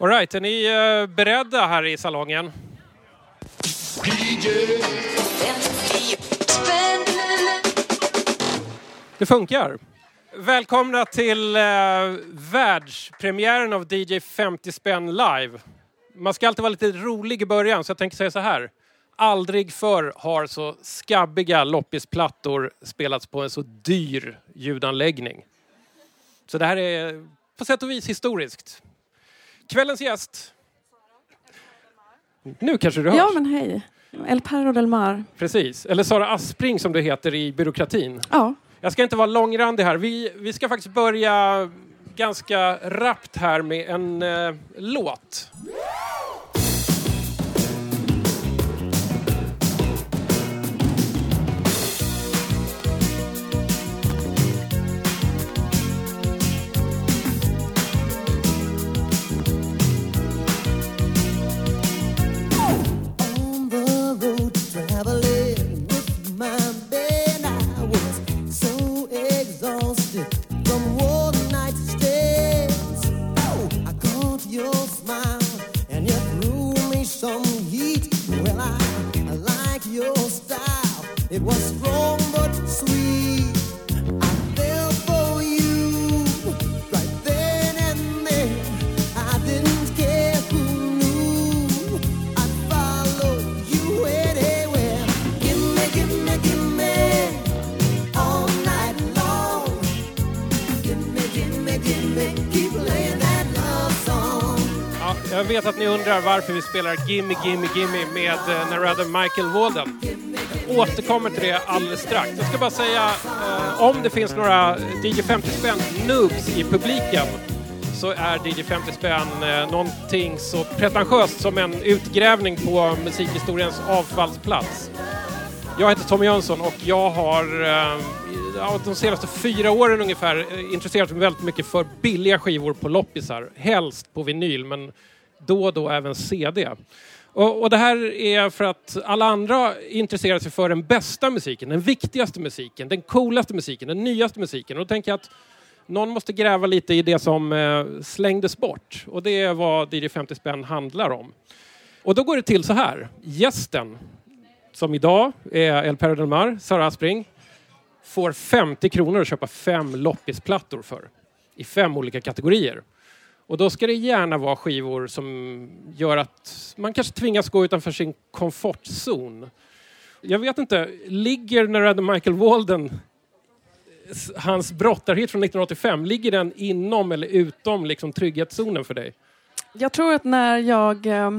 All right, är ni eh, beredda här i salongen? Det funkar. Välkomna till eh, världspremiären av DJ 50 spänn live. Man ska alltid vara lite rolig i början så jag tänker säga så här. Aldrig förr har så skabbiga loppisplattor spelats på en så dyr ljudanläggning. Så det här är på sätt och vis historiskt. Kvällens gäst. Nu kanske du hörs? Ja, men hej. El Perro del Mar. Precis. Eller Sara Aspring som du heter i byråkratin. Ja. Jag ska inte vara långrandig här. Vi, vi ska faktiskt börja ganska rappt här med en eh, låt. It was strong but sweet. I fell for you right then and there. I didn't care who knew. I'd you anywhere. Give me, give me, give me all night long. Give me, give me, give me, keep playing that love song. Ja, jag vet att ni undrar varför vi spelar Gimme Gimme Gimme med eh, Michael Walden. Jag återkommer till det alldeles strax. Jag ska bara säga, eh, om det finns några DJ 50 spänn noobs i publiken så är DJ 50 spänn eh, någonting så pretentiöst som en utgrävning på musikhistoriens avfallsplats. Jag heter Tommy Jönsson och jag har eh, de senaste fyra åren ungefär eh, intresserat mig väldigt mycket för billiga skivor på loppisar. Helst på vinyl, men då och då även CD. Och, och det här är för att alla andra intresserar sig för den bästa musiken, den viktigaste musiken, den coolaste musiken, den nyaste musiken. Och då tänker jag att någon måste gräva lite i det som eh, slängdes bort. Och det är vad DJ 50 spänn handlar om. Och då går det till så här. Gästen, som idag är El Perro del Mar, Sara Aspring, får 50 kronor att köpa fem loppisplattor för. I fem olika kategorier. Och då ska det gärna vara skivor som gör att man kanske tvingas gå utanför sin komfortzon. Jag vet inte, ligger Narada Michael Walden, hans brottarhit från 1985, ligger den inom eller utom liksom, trygghetszonen för dig? Jag tror att när jag eh,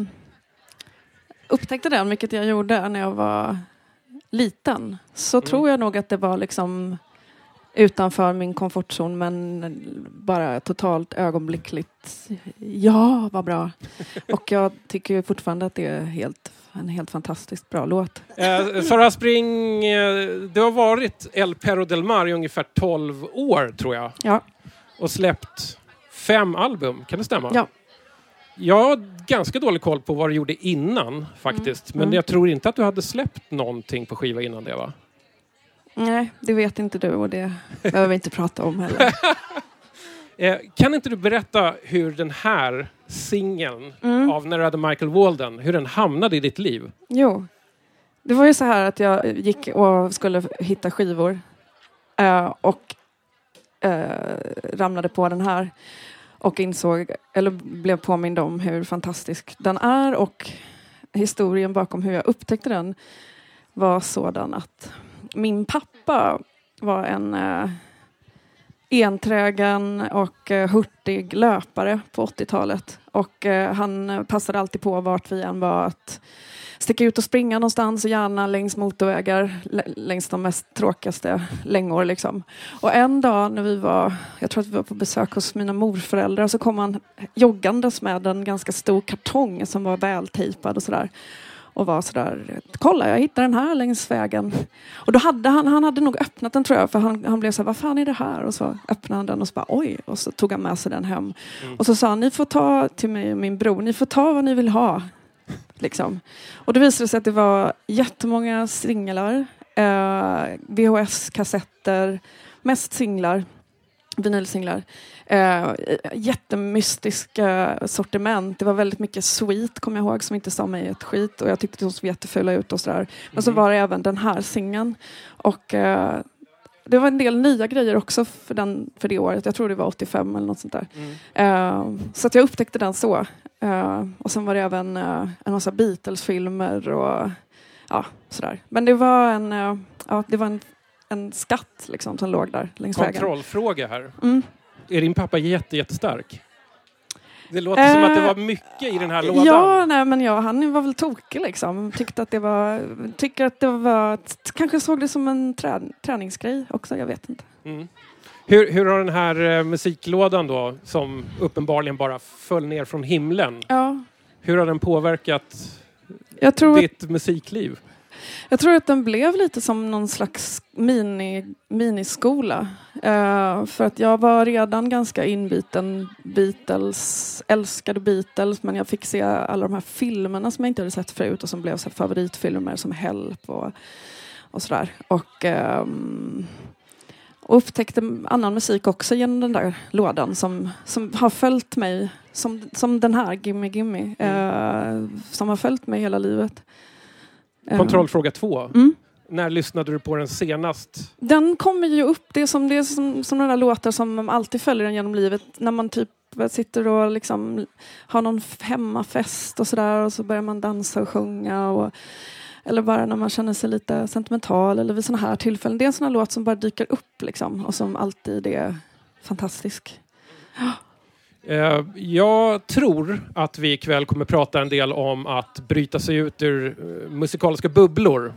upptäckte den, vilket jag gjorde när jag var liten, så tror jag nog att det var liksom utanför min komfortzon men bara totalt ögonblickligt. Ja, vad bra. Och jag tycker fortfarande att det är helt, en helt fantastiskt bra låt. Eh, Sara Aspring, eh, du har varit El Perro del Mar i ungefär 12 år tror jag. Ja, Och släppt fem album, kan det stämma? ja. Jag har ganska dålig koll på vad du gjorde innan faktiskt. Men Mm. jag tror inte att du hade släppt någonting på skiva innan det va? Nej, det vet inte du och det behöver vi inte prata om heller. Eh, kan inte du berätta hur den här singeln Mm. av Narada Michael Walden, hur den hamnade i ditt liv? Jo, det var ju så här att jag gick och skulle hitta skivor eh, och eh, ramlade på den här och insåg, eller blev påmind om hur fantastisk den är och historien bakom hur jag upptäckte den var sådan att min pappa var en eh, enträgen och eh, hurtig löpare på 80-talet. Och eh, han passade alltid på vart vi än var att sticka ut och springa någonstans, gärna längs motorvägar, längs de mest tråkigaste längor. Liksom. Och en dag när vi var, jag tror att vi var på besök hos mina morföräldrar, så kom han joggandes med en ganska stor kartong som var vältejpad och sådär. Och var sådär, kolla jag hittade den här längs vägen. Och då hade han, han hade nog öppnat den tror jag, för han, han blev så här, vad fan är det här? Och så öppnade han den och så bara, oj, och så tog han med sig den hem. Och så sa han, ni får ta till mig och min bror, ni får ta vad ni vill ha. Liksom. Och det visade sig att det var jättemånga singlar, eh, VHS-kassetter, mest singlar. Vinylsinglar. Eh, jättemystiska sortiment. Det var väldigt mycket Sweet, kommer jag ihåg, som inte sa mig ett skit. Och jag tyckte de såg jättefula ut och sådär. Men så Mhm. var det även den här singeln. Och eh, det var en del nya grejer också för, den, för det året. Jag tror det var 85 eller något sånt där. Mm. Eh, så att jag upptäckte den så. Eh, och sen var det även eh, en massa Beatles-filmer och ja, sådär. Men det var en, eh, ja, det var en, en skatt liksom, som låg där längs vägen. Kontrollfråga här. Mm. Är din pappa jätte, jättestark? Det låter som att det Eh, var mycket i den här lådan. Ja, nej, men ja, han var väl tokig liksom. Tyckte att det var, tycker att det var, kanske såg det som en trä, träningsgrej också, jag vet inte. Mm. Hur, hur har den här eh, musiklådan då, som uppenbarligen bara föll ner från himlen, Ja, hur har den påverkat jag ditt musikliv? Jag tror att den blev lite som någon slags mini, miniskola. Eh, för att jag var redan ganska inbiten Beatles, älskade Beatles, men jag fick se alla de här filmerna som jag inte hade sett förut och som blev så favoritfilmer som Help och, och sådär. Och, och upptäckte annan musik också genom den där lådan som, som har följt mig, som, som den här, Gimme Gimme, eh, som har följt mig hela livet. Eh, Kontrollfråga två. Mm. När lyssnade du på den senast? Den kommer ju upp, det är som, det är som, som några låtar som alltid följer en genom livet. När man typ sitter och liksom har någon hemmafest och sådär och så börjar man dansa och sjunga. Och, eller bara när man känner sig lite sentimental eller vid sådana här tillfällen. Det är en sån här låt som bara dyker upp liksom och som alltid är fantastisk. Eh, jag tror att vi ikväll kommer prata en del om att bryta sig ut ur eh, musikaliska bubblor.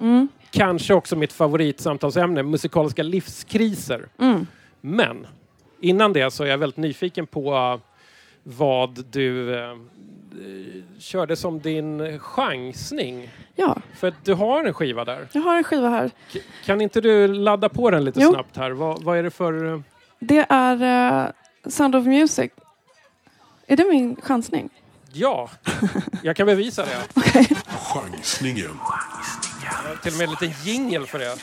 Mm, Kanske också mitt favoritsamtalsämne, musikaliska livskriser. mm. Men innan det så är jag väldigt nyfiken på eh, vad du eh, körde som din chansning. Ja, För att du har en skiva där. jag har en skiva här. K- Kan inte du ladda på den lite Jo. snabbt här? Vad, vad är det för... Det är eh, Sound of Music. Är det min chansning? Ja, jag kan bevisa det. Okej. Chansningen. Jag har till och med en liten jingel för det.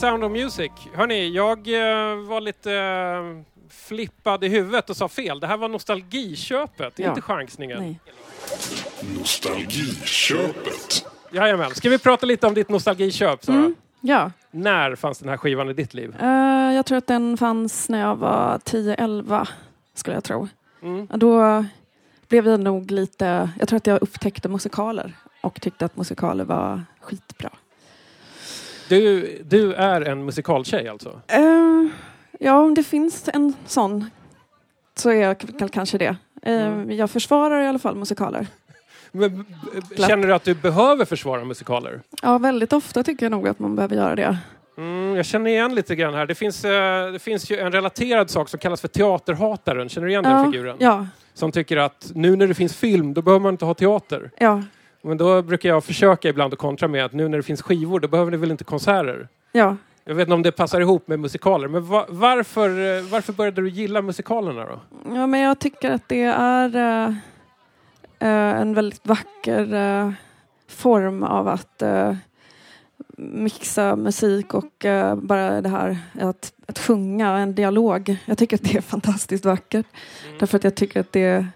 Sound of Music. Hörni, jag eh, var lite eh, flippad i huvudet och sa fel. Det här var nostalgiköpet, Ja. inte chansningen. Nej. Nostalgiköpet. Jajamän. Ska vi prata lite om ditt nostalgiköp, Sara? Mm. Ja, När fanns den här skivan i ditt liv? eh, jag tror att den fanns när jag var 10-11, skulle jag tro. Mm. Då blev jag nog lite... Jag tror att jag upptäckte musikaler och tyckte att musikaler var skitbra. Du, du är en musikaltjej alltså? Eh, ja, om det finns en sån så är jag kanske det. Eh, Mm. Jag försvarar i alla fall musikaler. Men, känner du att du behöver försvara musikaler? Ja, väldigt ofta tycker jag nog att man behöver göra det. Mm, jag känner igen lite grann här. Det finns, eh, det finns ju en relaterad sak som kallas för teaterhataren. Känner du igen den Ja, figuren? ja, Som tycker att nu när det finns film, då behöver man inte ha teater. ja, Men då brukar jag försöka ibland att kontra med att nu när det finns skivor, då behöver ni väl inte konserter? ja. Jag vet inte om det passar ihop med musikaler, men va- varför, eh, varför började du gilla musikalerna då? Ja, men jag tycker att det är eh, en väldigt vacker eh, form av att mixa musik och bara det här att, att sjunga en dialog. Jag tycker att det är fantastiskt vackert. Därför att jag tycker att det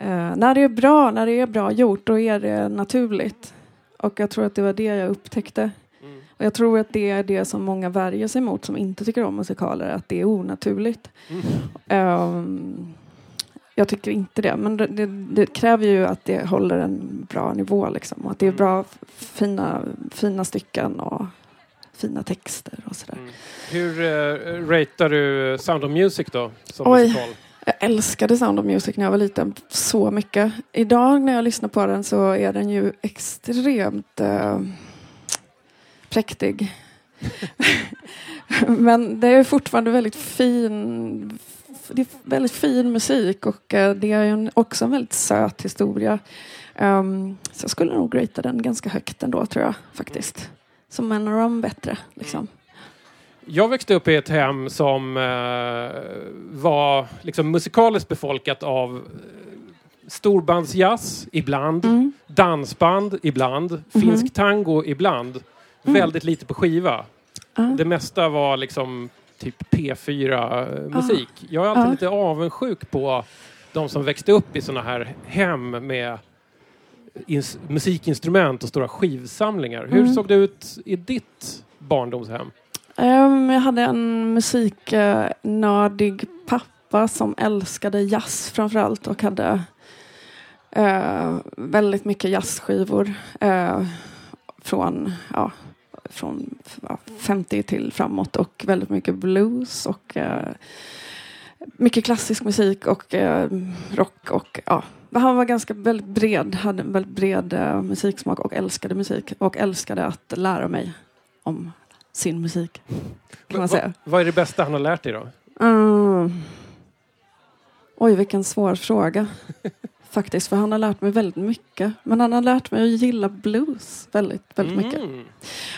eh, när det är bra, när det är bra gjort, då är det naturligt. Och jag tror att det var det jag upptäckte. Mm. Och jag tror att det är det som många värjer sig mot som inte tycker om musikaler, att det är onaturligt. Mm. Ehm, jag tycker inte det, men det, det, det kräver ju att det håller en bra nivå liksom. Och att det är bra, f- fina, fina stycken och fina texter och sådär. Mm. Hur uh, ratear du Sound of Music då, som Oj. musikal? Jag älskade Sound of Music när jag var liten så mycket. Idag när jag lyssnar på den så är den ju extremt eh, präktig. Men det är fortfarande väldigt fin det är väldigt fin musik och eh, det är en, också en väldigt söt historia. Um, så jag skulle nog ratea den ganska högt ändå tror jag faktiskt. Som en av de bättre. Liksom. Jag växte upp i ett hem som eh, var liksom musikaliskt befolkat av eh, storbandsjazz ibland, Mm. dansband ibland, finsk tango ibland. Väldigt lite på skiva. Ja. Det mesta var liksom typ P4-musik. Jag är alltid Ja. lite avundsjuk på de som växte upp i såna här hem med ins- musikinstrument och stora skivsamlingar. Hur Mm. såg det ut i ditt barndomshem? Um, jag hade en musiknördig pappa som älskade jazz framförallt och hade uh, väldigt mycket jazzskivor uh, från, ja, från 50 till framåt och väldigt mycket blues och uh, mycket klassisk musik och rock och ja, han var ganska väldigt bred, hade en väldigt bred musiksmak och älskade musik och älskade att lära mig om sin musik. Kan man säga. Vad är det bästa han har lärt dig då? Mm. Oj, vilken svår fråga. Faktiskt, för han har lärt mig väldigt mycket. Men han har lärt mig att gilla blues väldigt, väldigt mycket. Mm.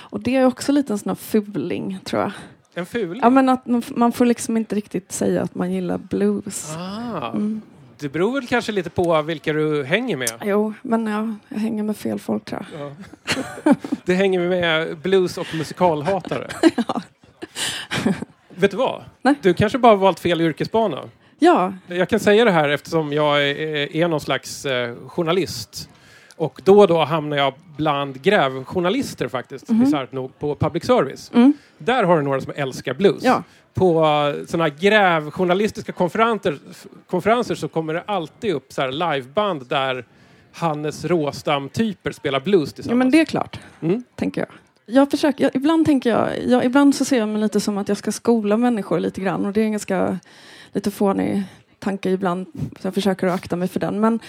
Och det är också lite en sån här fuling, tror jag. En fuling? Ja, men att man, man får liksom inte riktigt säga att man gillar blues. ah, Mm. Det beror väl kanske lite på vilka du hänger med. Jo, men ja, jag hänger med fel folk tror jag. Ja. Du hänger med blues och musikalhatare. Vet du vad? Nej. Du kanske bara valt fel yrkesbana. Ja, Jag kan säga det här eftersom jag är, är någon slags eh, journalist. Och då och då hamnar jag bland grävjournalister faktiskt, bisarrt nog, på public service. Mm. Där har du några som älskar blues. Ja. På uh, sådana grävjournalistiska konferenser, konferenser så kommer det alltid upp så liveband där Hannes Råstam-typer spelar blues ja, tillsammans. men det är klart, Mm. tänker jag. Jag försöker, jag, ibland tänker jag, jag, ibland så ser jag mig lite som att jag ska skola människor lite grann och det är en ganska lite fånig tanke ibland, så jag försöker att akta mig för den. Men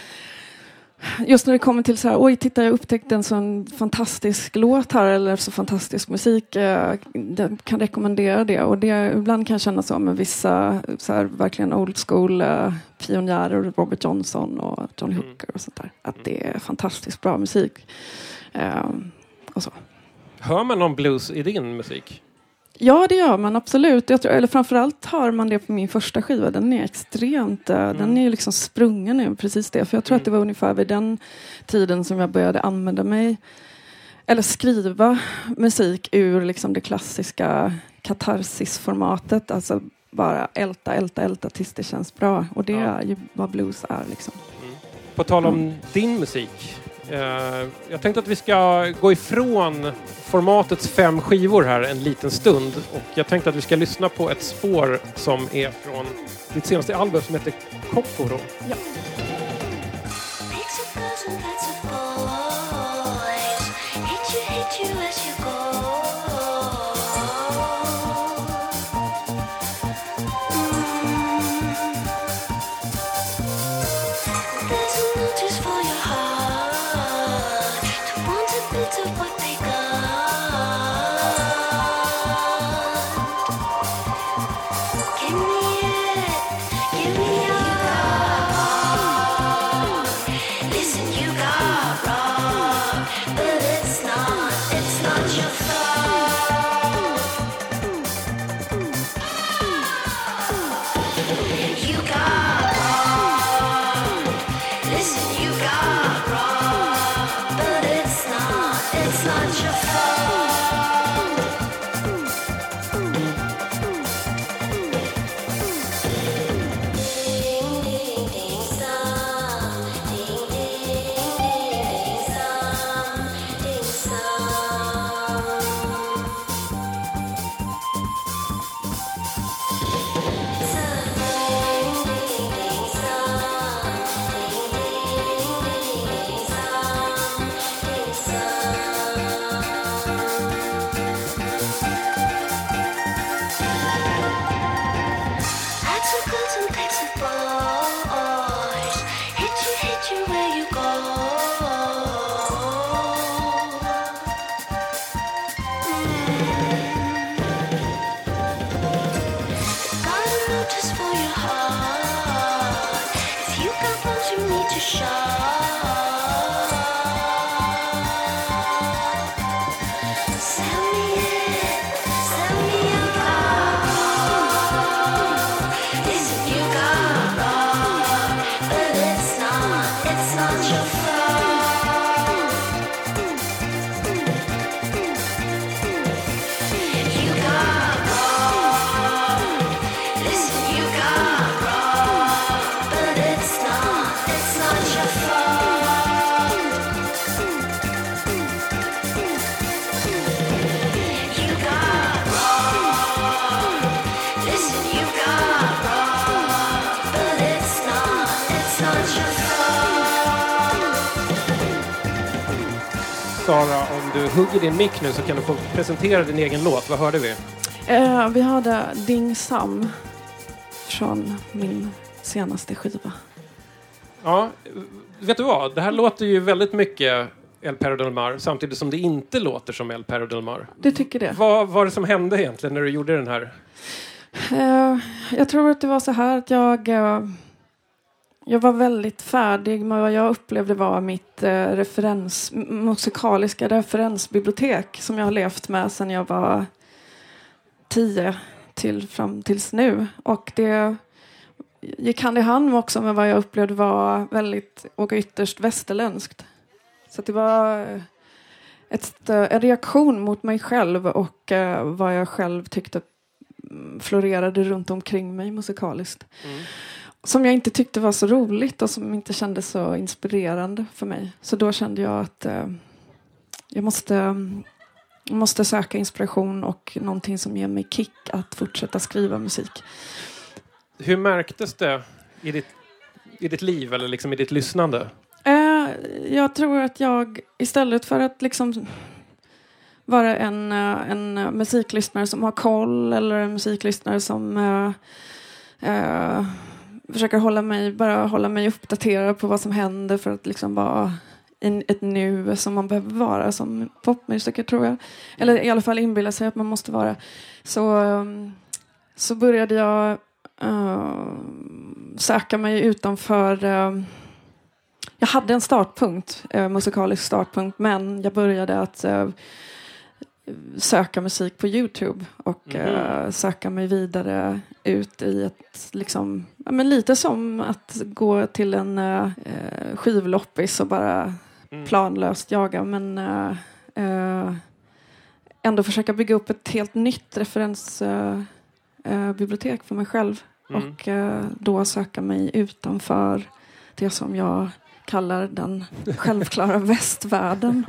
just när det kommer till så här, oj titta jag upptäckte en sån fantastisk låt här eller så fantastisk musik, eh, jag kan rekommendera det. Och det, ibland kan jag känna så med vissa så här, verkligen old school eh, pionjärer, Robert Johnson och Johnny Mm. Hooker och sånt där. Att det är fantastiskt bra musik. Eh, och så. Hör man någon blues i din musik? Ja, det gör man absolut. Jag tror, eller framförallt hör man det på min första skiva. Den är extremt, eh, den är ju liksom sprungen ur precis det. För jag tror att det var ungefär vid den tiden som jag började använda mig eller skriva musik ur liksom det klassiska katarsisformatet. Alltså bara älta, älta, älta tills det känns bra. Och det Ja. är ju vad blues är. Liksom. På tal om din musik. Eh, jag tänkte att vi ska gå ifrån formatets fem skivor här en liten stund. Och jag tänkte att vi ska lyssna på ett spår som är från ditt senaste album som heter Kokoro. Ja. Hugger din mick nu så kan du få presentera din egen låt. Vad hörde vi? Eh, vi hade Ding Sam från min senaste skiva. Ja, vet du vad? Det här låter ju väldigt mycket El Perro del Mar samtidigt som det inte låter som El Perro del Mar. Du tycker det? Vad var det som hände egentligen när du gjorde den här? Eh, jag tror att det var så här att jag, eh, jag var väldigt färdig med vad jag upplevde var mitt eh, referens, musikaliska referensbibliotek som jag har levt med sedan jag var tio till fram tills nu. Och det gick hand i hand också med vad jag upplevde var väldigt och ytterst västerländskt. Så att det var eh, ett, en reaktion mot mig själv och eh, vad jag själv tyckte mm, florerade runt omkring mig musikaliskt. Mm. Som jag inte tyckte var så roligt och som inte kändes så inspirerande för mig. Så då kände jag att eh, jag måste, jag måste söka inspiration och någonting som ger mig kick att fortsätta skriva musik. Hur märktes det i ditt, i ditt liv eller liksom i ditt lyssnande? Eh, jag tror att jag istället för att liksom vara en, eh, en musiklyssnare som har koll eller en musiklyssnare som eh, eh, försöker hålla mig, bara hålla mig uppdaterad på vad som händer för att liksom vara i ett nu som man behöver vara som popmusiker tror jag. Eller i alla fall inbilla sig att man måste vara. Så, um, så började jag uh, söka mig utanför uh, jag hade en startpunkt, eh, musikalisk startpunkt, men jag började att eh, söka musik på Youtube och eh, söka mig vidare ut i ett, liksom, ja, men lite som att gå till en eh, skivloppis och bara planlöst jaga, men eh, ändå försöka bygga upp ett helt nytt referensbibliotek bibliotek för mig själv. Mm. Och då söka mig utanför det som jag kallar den självklara västvärlden.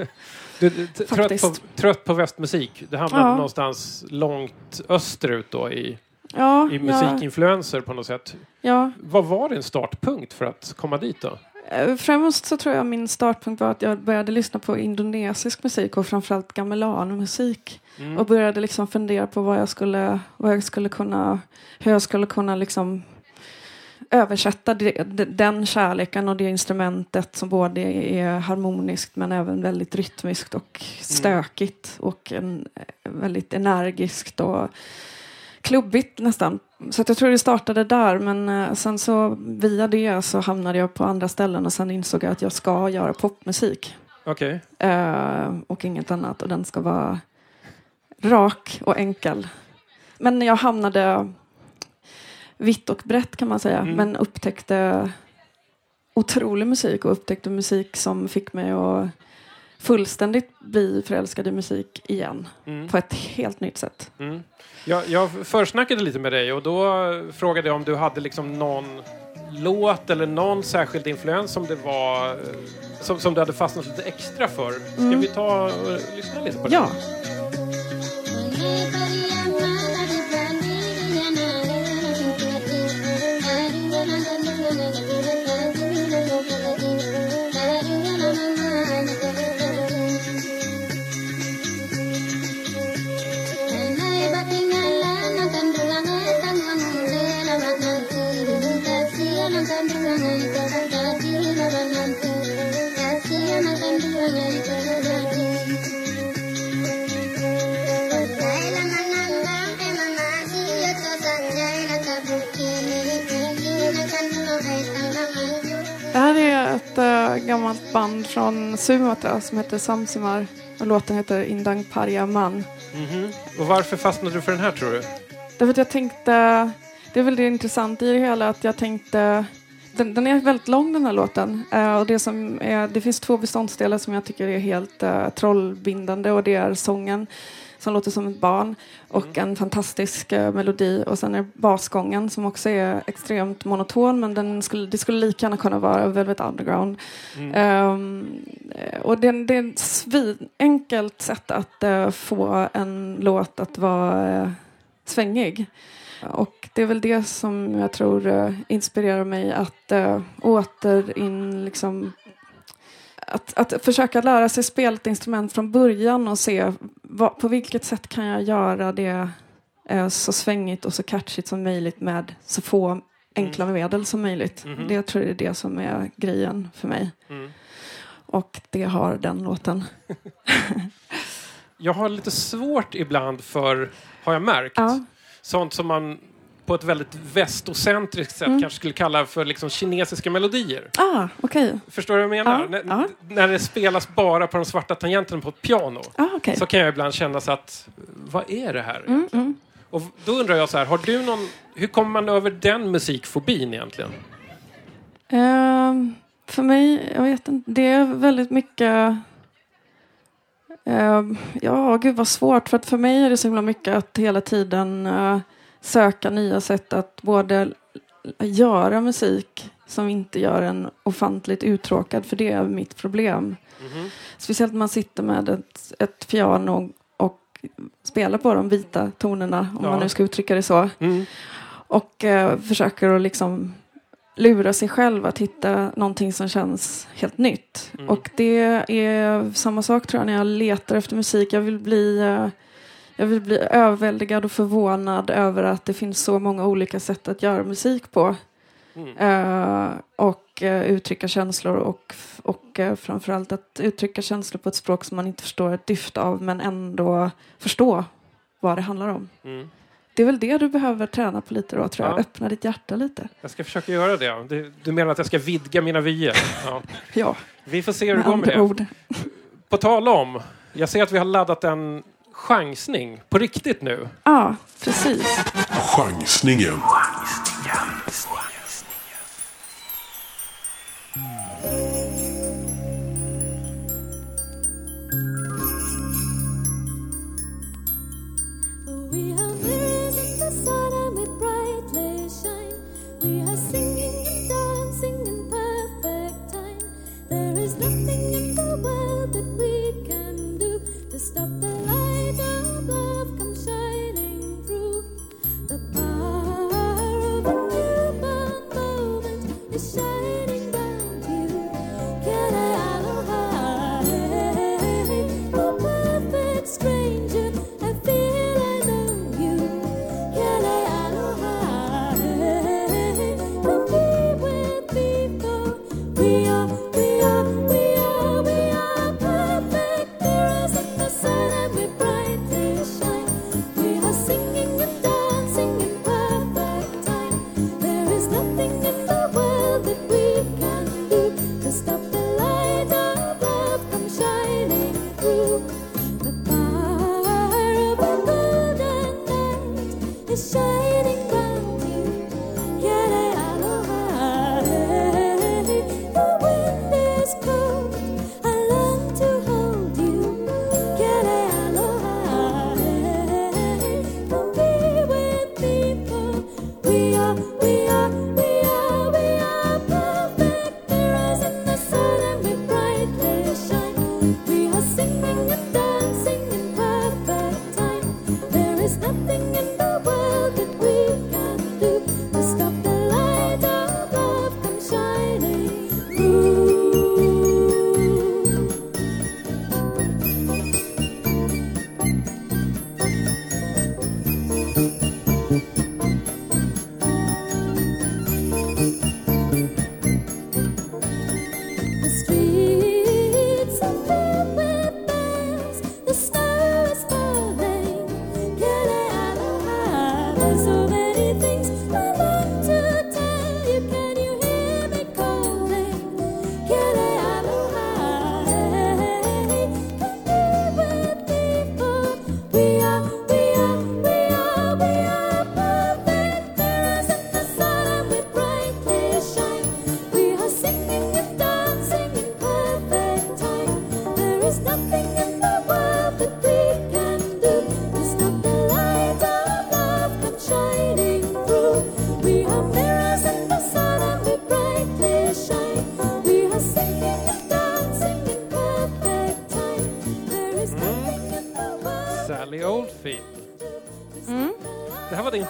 Du, du, trött, på, trött på västmusik. Det hamnade Ja. någonstans långt österut då i, Ja, i musikinfluenser på något sätt. ja. Vad var din startpunkt för att komma dit då? Eh, Främst så tror jag min startpunkt var att jag började lyssna på indonesisk musik och framförallt gamelan-musik. Mm. Och började liksom fundera på vad jag skulle, vad jag skulle kunna, hur jag skulle kunna liksom översätta den kärleken och det instrumentet som både är harmoniskt men även väldigt rytmiskt och stökigt och en, eh, väldigt energiskt och klubbigt nästan. Så att jag tror det startade där men eh, sen så via det så hamnade jag på andra ställen och sen insåg jag att jag ska göra popmusik Okej. eh, och inget annat och den ska vara rak och enkel. Men jag hamnade vitt och brett kan man säga Mm. men upptäckte otrolig musik och upptäckte musik som fick mig att fullständigt bli förälskad i musik igen Mm. på ett helt nytt sätt. Mm. Jag, jag försnackade lite med dig och då frågade jag om du hade liksom någon låt eller någon särskild influens som det var som, som du hade fastnat lite extra för. Ska Mm. vi ta och lyssna lite på det? Ja, det här är ett äh, gammalt band från Sumatra som heter Samsimar och låten heter Indang Parya Man. Mhm. Och varför fastnade du för den här tror du? Därför att jag tänkte, det är väl det intressanta i det hela, att jag tänkte den, den är väldigt lång den här låten. Eh, och det, som är, det finns två beståndsdelar som jag tycker är helt uh, trollbindande och det är sången som låter som ett barn och en fantastisk eh, melodi och sen är det basgången som också är extremt monoton men den skulle, det skulle lika gärna kunna vara Velvet Underground. Ehm, eh, och det, det är ett svinenkelt sätt att eh, få en låt att vara eh, svängig. Och det är väl det som jag tror eh, inspirerar mig att uh, åter in liksom att, att försöka lära sig spela ett instrument från början och se vad, på vilket sätt kan jag göra det eh, så svängigt och så catchigt som möjligt med så få enkla medel som möjligt. Mhm. Det tror jag är det som är grejen för mig. Mm. Och det har den låten. Jag har lite svårt ibland för, har jag märkt, Ja. Sånt som man på ett väldigt västocentriskt sätt Mm. kanske skulle kalla för liksom kinesiska melodier. Ah, okej. Förstår du vad jag menar? Ja, När, ja. när det spelas bara på de svarta tangenterna på ett piano Ah, okej. så kan jag ibland känna så att, vad är det här? Mm, mm. Och då undrar jag så här, har du någon, hur kommer man över den musikfobin egentligen? Ehm, för mig, jag vet inte, det är väldigt mycket... ehm, ja, gud vad svårt. För att för mig är det så himla mycket att hela tiden eh, söka nya sätt att både göra musik som inte gör en ofantligt uttråkad, för det är mitt problem. Mhm. Speciellt när man sitter med ett, ett piano och spelar på de vita tonerna, om Ja. man nu ska uttrycka det så. Mm. Och eh, försöker att liksom lura sig själv att hitta någonting som känns helt nytt. Mm. Och det är samma sak tror jag när jag letar efter musik. Jag vill bli eh, jag vill bli överväldigad och förvånad över att det finns så många olika sätt att göra musik på. Mm. Eh, och eh, uttrycka känslor och, och uh, framförallt att uttrycka känslor på ett språk som man inte förstår ett dyft av men ändå förstå vad det handlar om. Mm. Det är väl det du behöver träna på lite då tror jag. Ja. Öppna ditt hjärta lite. Jag ska försöka göra det. Du, du menar att jag ska vidga mina vyer? Ja. Ja, Vi får se hur det med går med det. ord. På tal om, jag ser att vi har laddat en chansning på riktigt nu. Ja, precis. Chansningen.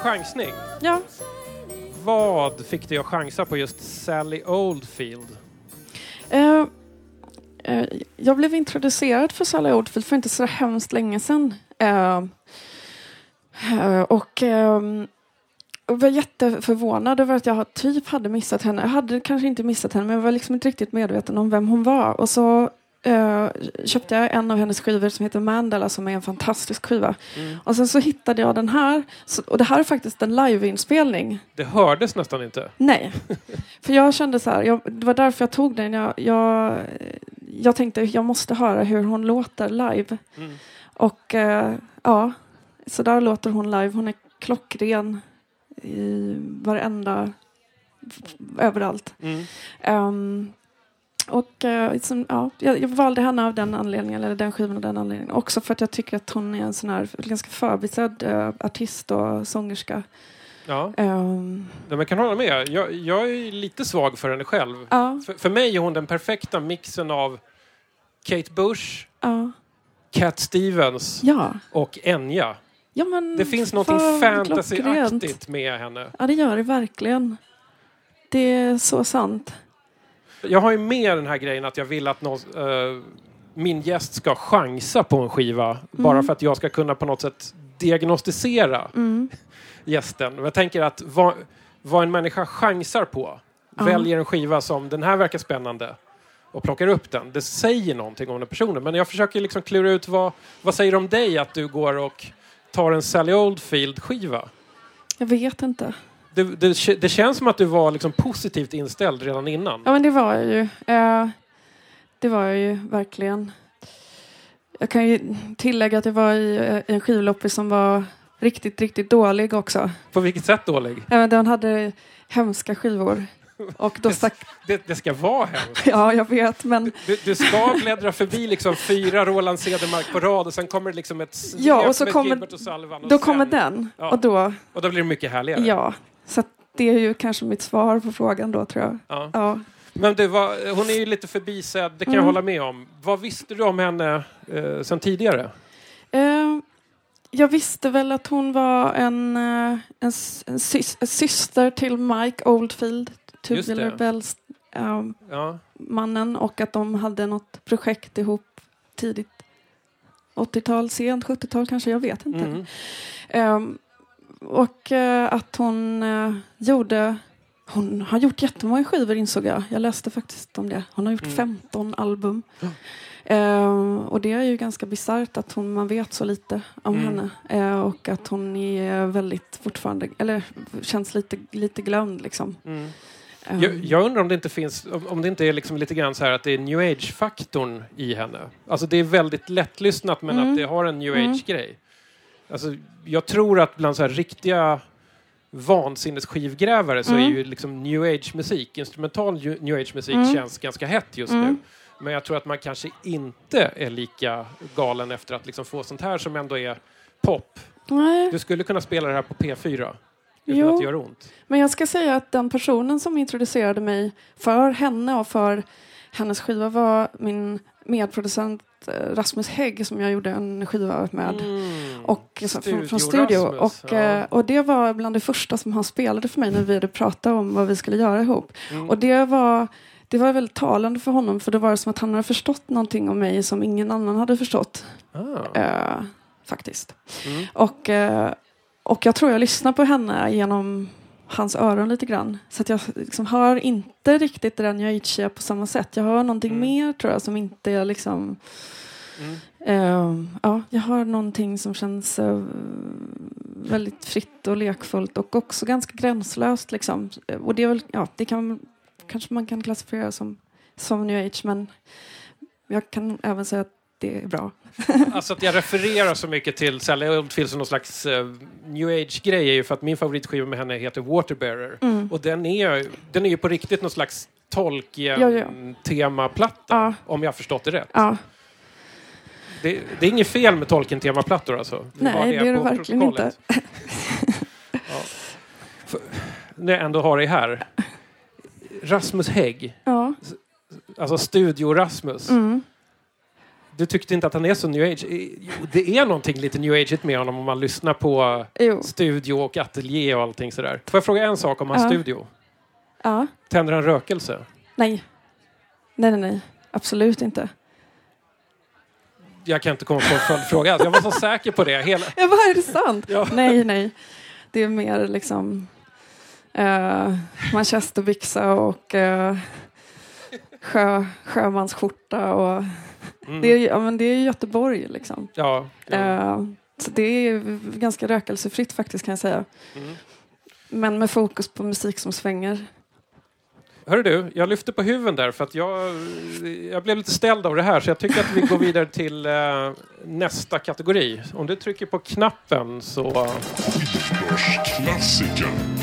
Chansning. Ja. Vad fick dig att chansa på just Sally Oldfield? Eh, eh, jag blev introducerad för Sally Oldfield för inte så hemskt länge sedan. Eh, och jag var jätteförvånad över att jag typ hade missat henne. Jag hade kanske inte missat henne men jag var liksom inte riktigt medveten om vem hon var. Och så eh, köpte jag en av hennes skivor som heter Mandela som är en fantastisk skiva. Och sen så hittade jag den här. Så, och det här är faktiskt en liveinspelning. Det hördes nästan inte. Nej, för jag kände så här, jag, det var därför jag tog den. Jag, jag, jag tänkte jag måste höra hur hon låter live. Mm. Och eh, ja, så där låter hon live. Hon är klockren i varenda, överallt. Mm. Ehm, och som, ja, jag, jag valde henne av den anledningen, eller den skivan av den anledningen. Också för att jag tycker att hon är en sån här ganska förbisedd eh, artist och sångerska. Ja, Ehm, men jag kan hålla med. Jag, jag är lite svag för henne själv. ja, För, för mig är hon den perfekta mixen av Kate Bush, ja, Cat Stevens ja. och Enya. Ja, men Det finns något fantasyaktigt med henne. Ja, det gör det verkligen. Det är så sant. Jag har ju med den här grejen att jag vill att någon, eh, min gäst ska chansa på en skiva. Bara för att jag ska kunna på något sätt diagnostisera Mm. gästen. Jag tänker att vad, vad en människa chansar på, Ja. väljer en skiva som den här verkar spännande och plockar upp den. Det säger någonting om den personen. Men jag försöker liksom klura ut vad, vad säger om dig att du går och tar en Sally Oldfield-skiva? Jag vet inte. Det, det, det känns som att du var liksom positivt inställd redan innan. Ja, men det var jag ju. Eh, det var jag ju verkligen. Jag kan ju tillägga att jag var i eh, en skivloppis som var riktigt, riktigt dålig också. På vilket sätt dålig? Ja, men Den hade hemska skivor. Och då stack... Det, det ska vara hemskt. Ja, jag vet, men... Du, du ska bläddra förbi liksom fyra Roland Cedermark på rad och sen kommer det liksom ett Ja, och så kommer- och Sullivan. Och Då sen, kommer den. Ja. Och då... Och då blir det mycket härligare. Ja. Så det är ju kanske mitt svar på frågan då, tror jag. Ja. Ja. Men det var, hon är ju lite förbisedd, det kan jag Mm. hålla med om. Vad visste du om henne eh, sen tidigare? Eh, jag visste väl att hon var en, eh, en, en, sys- en syster till Mike Oldfield. Tubular Bells eh, Ja. mannen och att de hade något projekt ihop tidigt 80-tal, sent 70-tal kanske, jag vet inte. Mm. Ehm, och eh, att hon eh, gjorde... Hon har gjort jättemånga skivor insåg jag. Jag läste faktiskt om det. Hon har gjort Mm. 15 album. Ehm, och det är ju ganska bisarrt att hon, man vet så lite om Mm. henne. Eh, och att hon är väldigt fortfarande, eller känns lite, lite glömd liksom. Mm. Jag, jag undrar om det inte finns, om, om det inte är liksom lite grann så här att det är new age-faktorn i henne. Alltså det är väldigt lättlyssnat men Mm. att det har en new Mm. age-grej. Alltså jag tror att bland så här riktiga vansinnesskivgrävare så är Mm. ju liksom new age-musik, instrumental new age-musik Mm. känns ganska hett just Mm. nu. Men jag tror att man kanske inte är lika galen efter att liksom få sånt här som ändå är pop. Nej, Du skulle kunna spela det här på P4 utan Jo. att det gör ont. men jag ska säga att den personen som introducerade mig för henne och för hennes skiva var min medproducent eh, Rasmus Hägg som jag gjorde en skiva med. Mm. Och så, från, från Studio studio. Rasmus, och, ja. eh, och det var bland det första som han spelade för mig när vi hade pratat om vad vi skulle göra ihop. Mm. Och det var, det var väldigt talande för honom för det var som att han hade förstått någonting om mig som ingen annan hade förstått. Ah. Eh, faktiskt. Mm. Och, eh, och jag tror jag lyssnar på henne genom hans öron lite grann. Så att jag liksom hör inte riktigt new age på samma sätt. Jag hör någonting Mm. mer tror jag som inte är liksom Eh, ja, jag har någonting som känns eh, väldigt fritt och lekfullt och också ganska gränslöst. Liksom. Och det, är väl, ja, det kan, kanske man kan klassifiera som, som new age men jag kan även säga att det är bra. Alltså att jag refererar så mycket till Sally Oldfield som någon slags eh, new age-grej är ju för att min favoritskiva med henne heter Waterbearer. Mm. Och den är, den är ju på riktigt någon slags. Tolkien-temaplatta, Ja. om jag har förstått det rätt. Ja, Det, det är inget fel med Tolkien-temaplattor alltså? Nej, det är det verkligen protokollet. ja. För, när jag ändå har dig här. Rasmus Hägg, ja. alltså Studio-Rasmus. Mm. Du tyckte inte att han är så new age? Jo, det är någonting lite new age med honom om man lyssnar på Jo. studio och ateljé och allting sådär. Får jag fråga en sak om hans Ja. studio? Ja. Tänder han rökelse? Nej. Nej, nej, nej. Absolut inte. Jag kan inte komma på en följdfråga. Jag var så säker på det. Hela... Jag bara, är det sant? Ja. Nej, nej. Det är mer liksom uh, manchesterbyxa och uh, sjö, sjömansskjorta. Och, Mm. det, är, ja, men det är Göteborg liksom. Ja, ja. Eh, så det är ganska rökelsefritt faktiskt kan jag säga. Mm. Men med fokus på musik som svänger. Hörru du, jag lyfte på huven där för att jag, jag blev lite ställd av det här så jag tycker att vi går vidare till eh, nästa kategori. Om du trycker på knappen så... Skivbörsklassiker.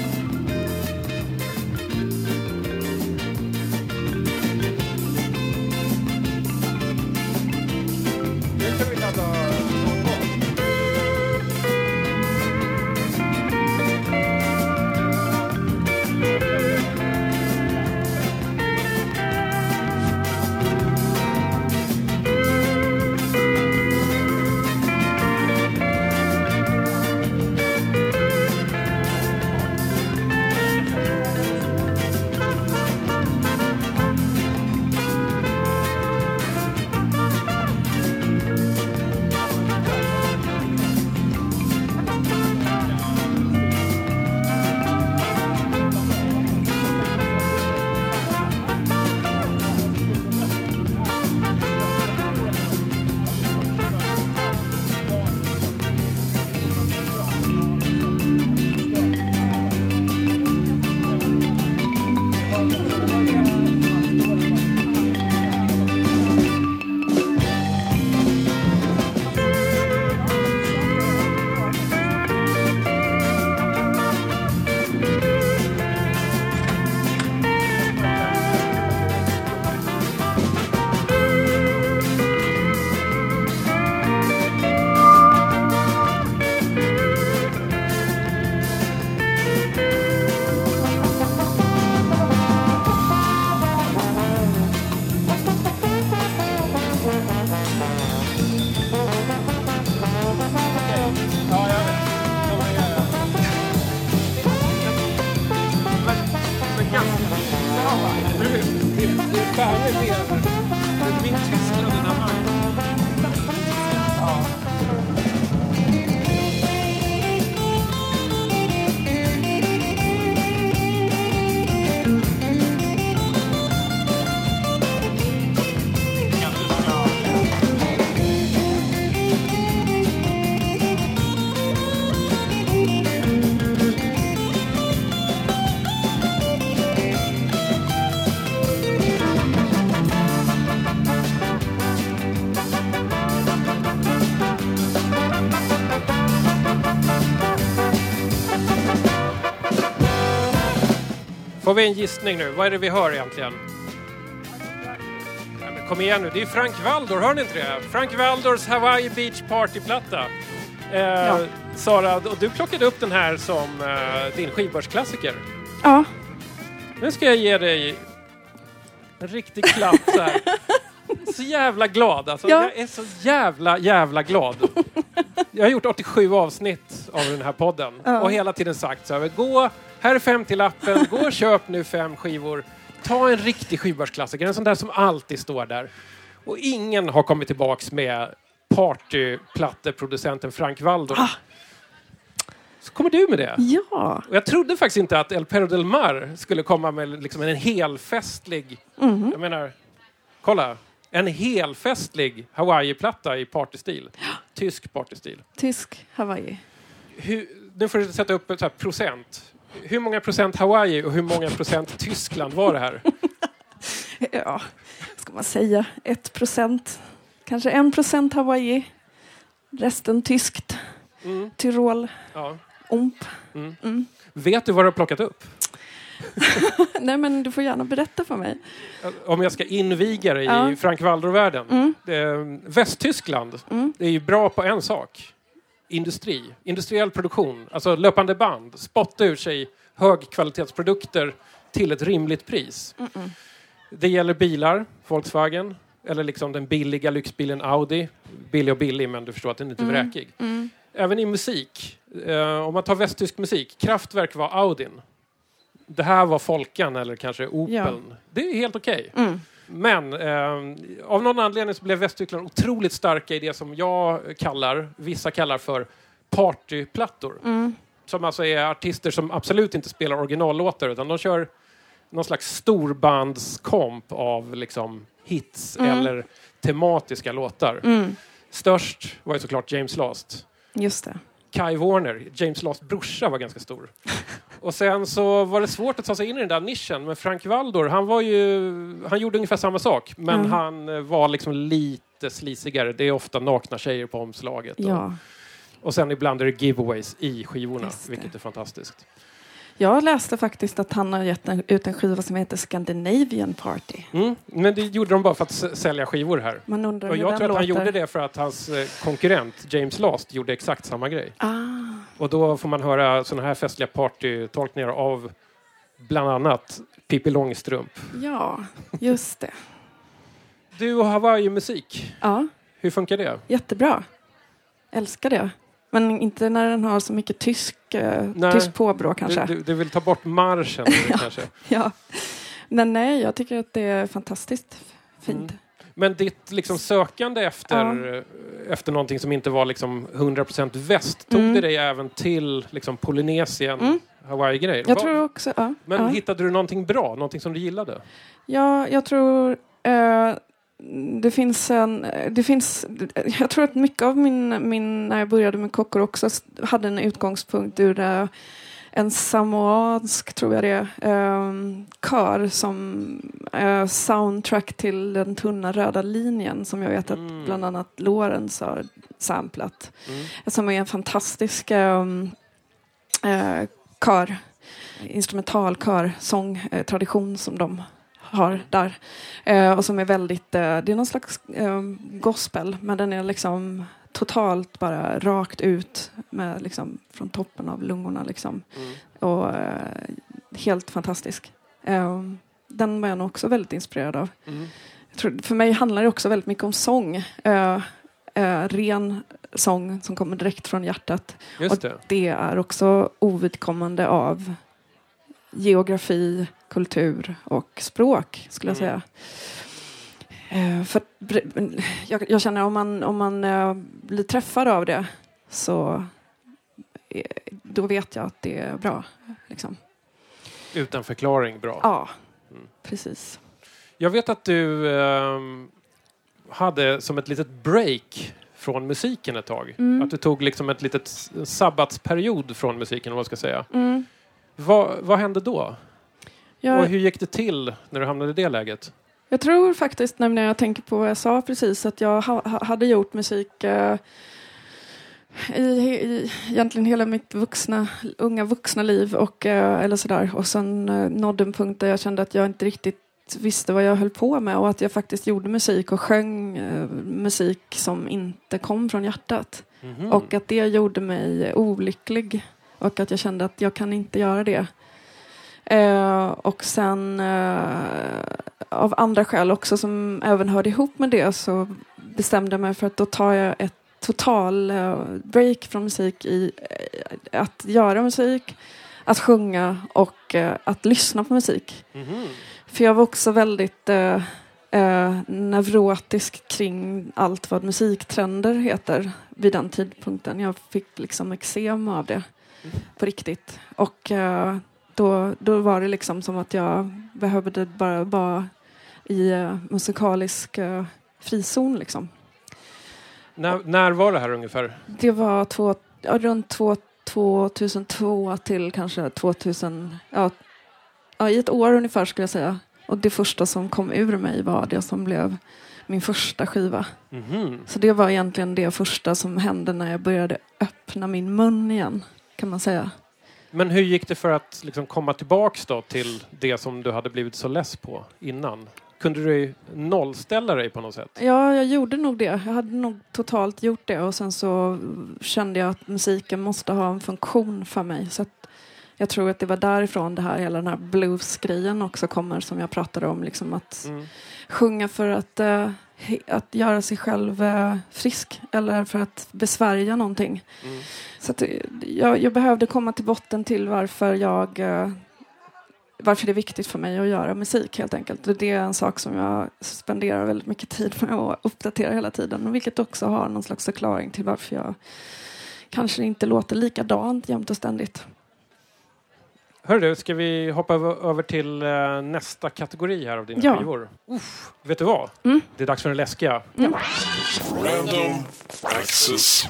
Får vi en gissning nu? Vad är det vi hör egentligen? Nej, men kom igen nu, det är Frank Valdor, hör ni inte det? Frank Valdors Hawaii Beach Party-platta. Eh, Sara, och du plockade upp den här som eh, din skivbörsklassiker. Ja, Nu ska jag ge dig en riktig klapp så här. Så jävla glad alltså. Ja. Jag är så jävla, jävla glad. Jag har gjort 87 avsnitt av den här podden Ja. och hela tiden sagt så här, gå, här är 50-lappen, gå och köp nu fem skivor. Ta en riktig skivbörsklassiker, en sån där som alltid står där. Och ingen har kommit tillbaks med partyplatteproducenten Frank Waldor. Ah. Så kommer du med det. ja. Och jag trodde faktiskt inte att El Perro del Mar skulle komma med liksom en helfestlig... Mhm. Jag menar, kolla. En helfestlig Hawaii-platta i partystil. Tysk partystil. Tysk Hawaii. Hur, nu får du sätta upp ett så procent. Hur många procent Hawaii och hur många procent Tyskland var det här? Ja, vad ska man säga? Ett procent. Kanske en procent Hawaii. Resten tyskt. Mm, Tyrol. ja. Omp. Mm. Mm. Vet du vad du har plockat upp? Nej men du får gärna berätta för mig. Om jag ska inviga dig Ja. i Frank Waldor-världen. Mm. Det- Västtyskland Mm. är ju bra på en sak. Industri. Industriell produktion. Alltså löpande band. Spotta ur sig högkvalitetsprodukter till ett rimligt pris. Mm-mm. Det gäller bilar, Volkswagen. Eller liksom den billiga lyxbilen Audi. Billig och billig, men du förstår att den inte är Mm. vräkig. Mm. Även i musik. Eh, om man tar västtysk musik. Kraftwerk var Audin. Det här var Folkan eller kanske Opeln. Det är helt okej. Mm. Men eh, av någon anledning så blev Västtyskland otroligt starka i det som jag kallar, vissa kallar för partyplattor. Mm. Som alltså är artister som absolut inte spelar originallåtar utan de kör någon slags storbandskomp av liksom hits Mm. eller tematiska låtar. Mm. Störst var ju såklart James Last. Just det. Kai Warner, James Lasts brorsa, var ganska stor. Och sen så var det svårt att ta sig in i den där nischen, men Frank Waldor, han var ju, han gjorde ungefär samma sak, men Mm. han eh, var liksom lite slisigare. Det är ofta nakna tjejer på omslaget. Och, Ja. och sen ibland är det giveaways i skivorna, vilket är fantastiskt. Jag läste faktiskt att han har gett en, ut en skiva som heter Scandinavian Party. Mm. Men det gjorde de bara för att sälja skivor här. Man undrar Och jag tror att han låter. gjorde det för att hans eh, konkurrent James Last gjorde exakt samma grej. Ah, Och då får man höra sådana här festliga partytolkningar av bland annat Pippi Långstrump. ja, just det. Du och Hawaii-musik, Ja, hur funkar det? jättebra. Älskar det. Men inte när den har så mycket tysk, eh, Nej. tysk påbrå kanske. Du, du, vill ta bort marschen nu, kanske? Ja. Men nej, jag tycker att det är fantastiskt fint. Mm. Men ditt liksom sökande efter, eh, efter någonting som inte var liksom 100% väst, tog Mm. det dig även till liksom Polynesien, Mm. Hawaii-grejer? Jag tror också, ja. Men ja. hittade du någonting bra, någonting som du gillade? Ja, jag tror eh, det finns en... Det finns, jag tror att mycket av min, min när jag började med kockor också hade en utgångspunkt ur eh, en samoansk, tror jag det är, eh, kör som eh, soundtrack till den tunna röda linjen som jag vet att Mm. bland annat Lorentz har samplat. Mm. Som är en fantastisk um, eh, kör, instrumentalkör, sångtradition som de har där. Eh, och som är väldigt, eh, det är någon slags eh, gospel, men den är liksom totalt bara rakt ut med liksom från toppen av lungorna liksom. Mm. Och eh, helt fantastisk. Eh, den var jag nog också väldigt inspirerad av. Mm. Tror, för mig handlar det också väldigt mycket om sång. Eh, eh, ren sång som kommer direkt från hjärtat. Det. Det är också ovidkommande av geografi, kultur och språk, skulle jag Mm. säga. Eh, för jag, jag känner om man, om man eh, blir träffad av det så eh, då vet jag att det är bra. Liksom. Utan förklaring, bra. Ja, Mm. precis. Jag vet att du ehm, hade som ett litet break från musiken ett tag. Mm. Att du tog liksom ett litet sabbatsperiod från musiken, om man ska säga. Mm. Vad, vad hände då? Jag, Och hur gick det till när du hamnade i det läget? Jag tror faktiskt, när jag tänker på vad jag sa precis, att jag ha, ha- hade gjort musik eh, i, i egentligen hela mitt vuxna, unga vuxna liv och, eh, eller sådär. Och sen eh, nådde en punkt där jag kände att jag inte riktigt visste vad jag höll på med och att jag faktiskt gjorde musik och sjöng eh, musik som inte kom från hjärtat. Mhm. Och att det gjorde mig olycklig. Och att jag kände att jag kan inte göra det. Eh, och sen eh, av andra skäl också som även hörde ihop med det så bestämde jag mig för att då tar jag ett total eh, break från musik i eh, att göra musik, att sjunga och eh, att lyssna på musik. Mhm. För jag var också väldigt eh, eh, neurotisk kring allt vad musiktrender heter vid den tidpunkten. Jag fick liksom eksem av det på riktigt. Och eh, då, då var det liksom som att jag behövde bara vara i eh, musikalisk eh, frizon liksom. När, när var det här ungefär? Det var två, ja, runt två, 2002 till kanske 2000, ja, ja, i ett år ungefär skulle jag säga. Och det första som kom ur mig var det som blev min första skiva. Mhm. Så det var egentligen det första som hände när jag började öppna min mun igen, kan man säga. Men hur gick det för att liksom komma tillbaks då till det som du hade blivit så less på innan? Kunde du nollställa dig på något sätt? Ja, jag gjorde nog det. Jag hade nog totalt gjort det och sen så kände jag att musiken måste ha en funktion för mig. Så jag tror att det var därifrån det här, hela den här blues-grejen också kommer som jag pratade om. Liksom att Mm. sjunga för att, eh, att göra sig själv eh, frisk eller för att besvärja någonting. Mm. Så eh, jag, jag behövde komma till botten till varför jag eh, varför det är viktigt för mig att göra musik helt enkelt. Och det är en sak som jag spenderar väldigt mycket tid med att uppdatera hela tiden. Vilket också har någon slags förklaring till varför jag kanske inte låter likadant jämt och ständigt. Hörru du, ska vi hoppa över till eh, nästa kategori här av dina Ja. skivor? Uff, vet du vad? Mm. Det är dags för den läskiga. Random access.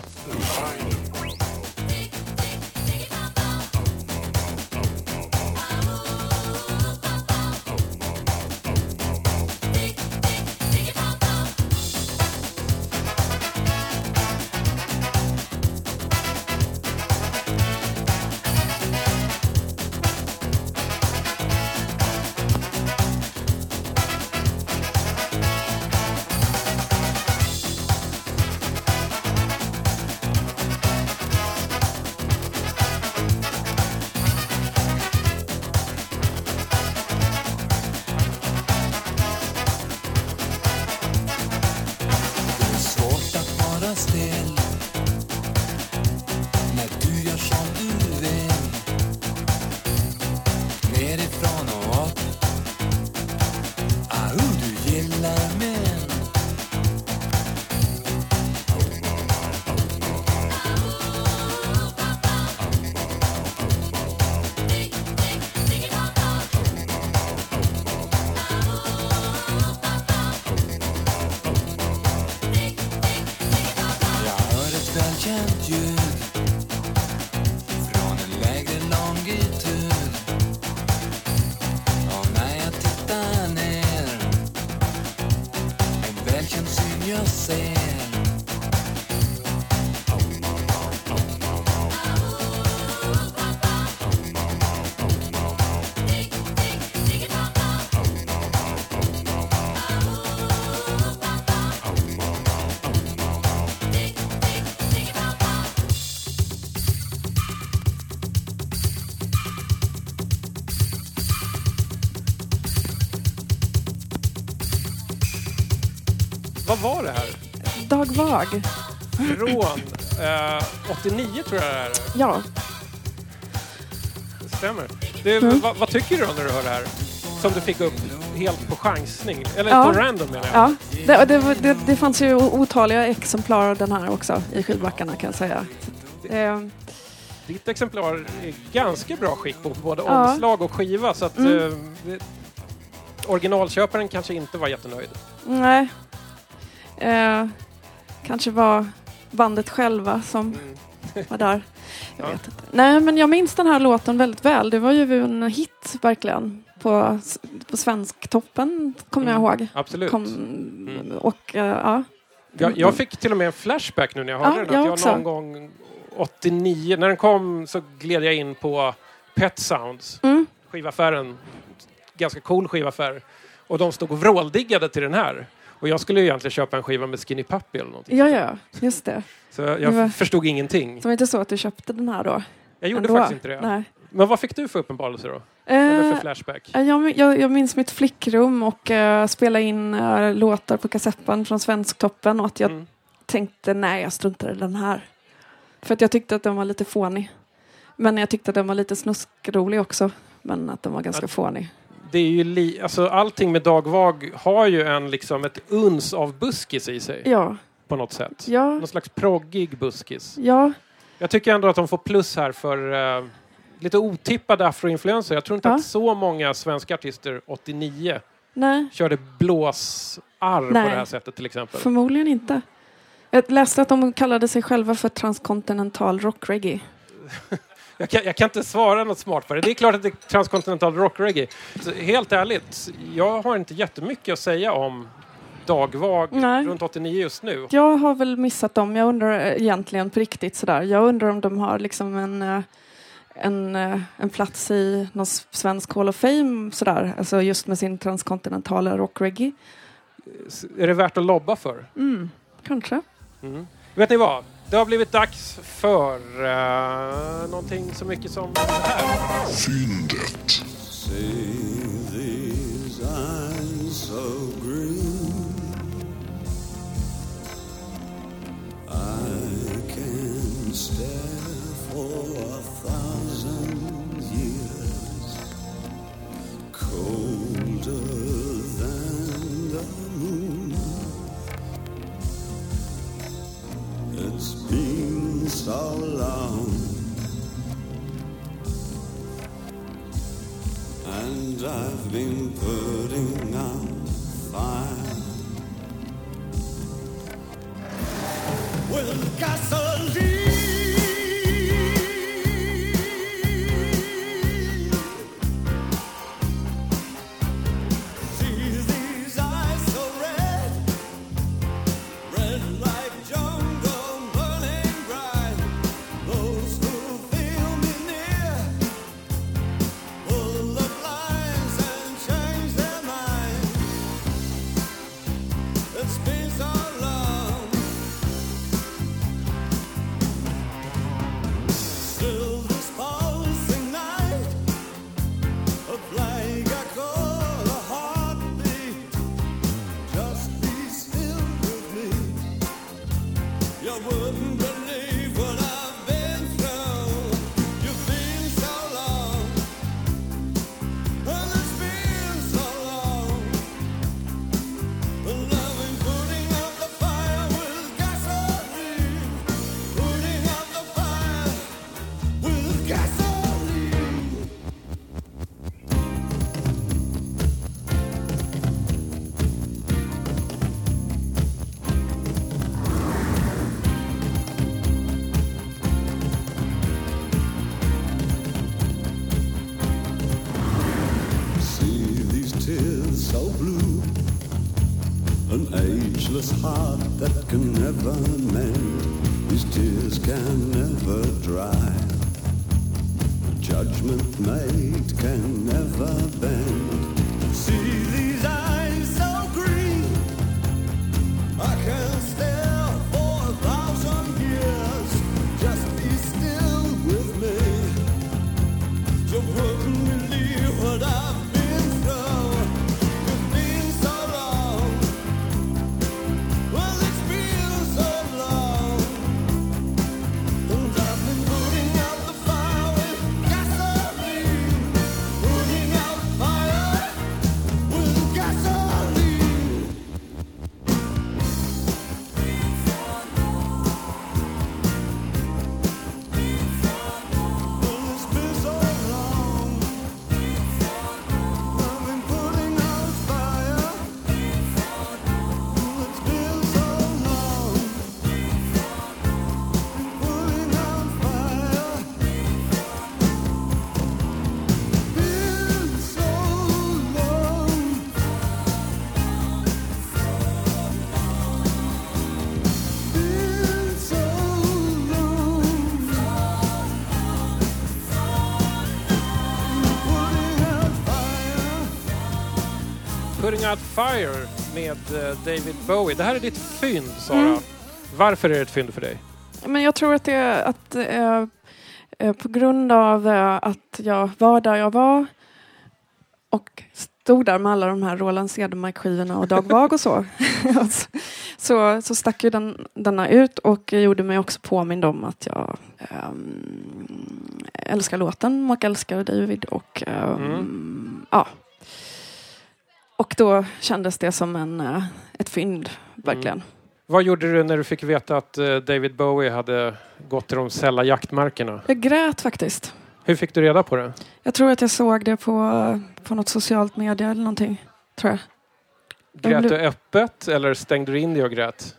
Vad var det här? Dag Vag. Från eh, 89 tror jag det är. Ja, Det stämmer. Du, Mm. vad, vad tycker du då när du hör det här? Som du fick upp helt på chansning? Eller Ja. på random menar jag. ja. Det, och det, var- det, det fanns ju otaliga exemplar av den här också i skivbackarna kan jag säga. Eh, Ditt exemplar är ganska bra skick på både Ja. omslag och skiva så att Mm. eh, det, originalköparen kanske inte var jättenöjd. nej. Eh, kanske var bandet själva som Mm. var där. Jag Ja. vet inte. Nej, men jag minns den här låten väldigt väl. Det var ju en hit verkligen. På, på Svensktoppen kommer jag Mm. ihåg. Absolut. Kom, Mm. Och eh, ja. Jag, jag fick till och med en flashback nu när jag hörde Ja, den. Att jag jag någon gång 89, när den kom så gled jag in på Pet Sounds, Mm. skivaffären. Ganska cool skivaffär. Och de stod och vråldiggade till den här. Och jag skulle ju egentligen köpa en skiva med Skinny Puppy eller någonting. ja, ja, just det. Så jag var- förstod ingenting. Det var inte så att du köpte den här då? Jag gjorde ändå? faktiskt inte det. Nej. Men vad fick du för uppenbarelse då? Eller Eh, för flashback? jag, jag, jag minns mitt flickrum och uh, spela in eh, låtar på kassettband från Svensktoppen och att jag Mm. tänkte nej, jag struntar i den här. För att jag tyckte att den var lite fånig. Men jag tyckte att den var lite snuskrolig också. Men att den var ganska fånig. Det är ju li- alltså, allting med Dag Vag har ju en, liksom, ett uns av buskis i sig Ja, på något sätt. ja, Någon slags proggig buskis. ja, Jag tycker ändå att de får plus här för eh, lite otippade afroinfluenser. Jag tror inte Ja. att så många svenska artister 89 nej, körde blås arr på det här sättet till exempel? Förmodligen inte. Jag läste att de kallade sig själva för transkontinental rock-reggae. Jag kan, jag kan inte svara något smart på det. Det är klart att det är transkontinental rock-reggae. Helt ärligt, jag har inte jättemycket att säga om dagvag Nej. runt 89 just nu. Jag har väl missat dem. Jag undrar egentligen på riktigt sådär. Jag undrar om de har liksom en, eh, en, eh, en plats i någon svensk Hall of Fame sådär. Alltså just med sin transkontinentala rock-reggae. Är det värt att lobba för? Mm, kanske. Mm. Vet ni vad? Det har blivit dags för uh, någonting så mycket som det här. Fyndet. I can so long. And I've been putting out fire with gasoline. Ageless heart that can never mend. Out Fire med eh, David Bowie. Det här är ditt fynd, Sara. Mm. Varför är det ett fynd för dig? Men jag tror att det är att, eh, eh, på grund av eh, att jag var där jag var och stod där med alla de här Roland Cedermark-skivorna och Dag Vag och så. så, så stack ju den, denna ut och gjorde mig också påmind om att jag ehm, älskar låten och älskar David och ehm, Mm. ja. Och då kändes det som en, eh, ett fynd, verkligen. Vad gjorde du när du fick veta att eh, David Bowie hade gått till de sälla jaktmarkerna? Jag grät faktiskt. Hur fick du reda på det? Jag tror att jag såg det på, på något socialt medie eller någonting. Tror jag. Grät du öppet eller stängde du in dig och grät?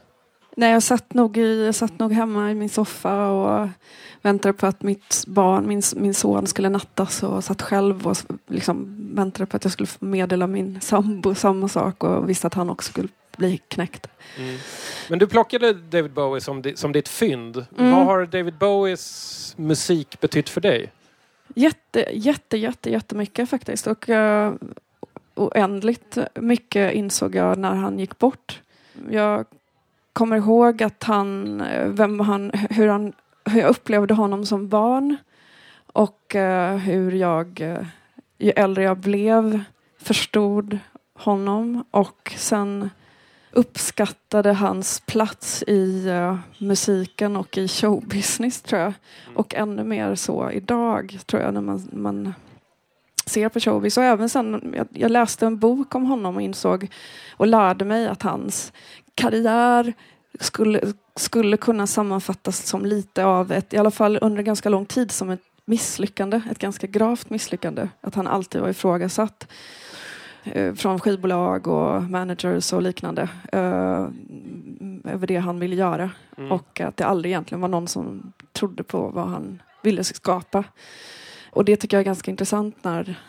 Nej, jag satt, nog i, jag satt nog hemma i min soffa och väntade på att mitt barn, min, min son skulle nattas och satt själv och liksom väntade på att jag skulle meddela min sambo samma sak och visste att han också skulle bli knäckt. Mm. Men du plockade David Bowie som, di- som ditt fynd. Mm. Vad har David Bowies musik betytt för dig? Jätte, jätte, jätte, jättemycket faktiskt. Och uh, oändligt mycket insåg jag när han gick bort. Jag kommer ihåg att han, eh, vem han, hur, han, hur jag upplevde honom som barn. Och eh, hur jag, eh, ju äldre jag blev, förstod honom. Och sen uppskattade hans plats i eh, musiken och i showbusiness tror jag. Och ännu mer så idag tror jag när man, man ser på showbiz. Och även sen, jag, jag läste en bok om honom och insåg och lärde mig att hans karriär skulle, skulle kunna sammanfattas som lite av ett, i alla fall under ganska lång tid, som ett misslyckande. Ett ganska gravt misslyckande. Att han alltid var ifrågasatt eh, från skivbolag och managers och liknande eh, över det han ville göra. Mm. Och att det aldrig egentligen var någon som trodde på vad han ville skapa. Och det tycker jag är ganska intressant när,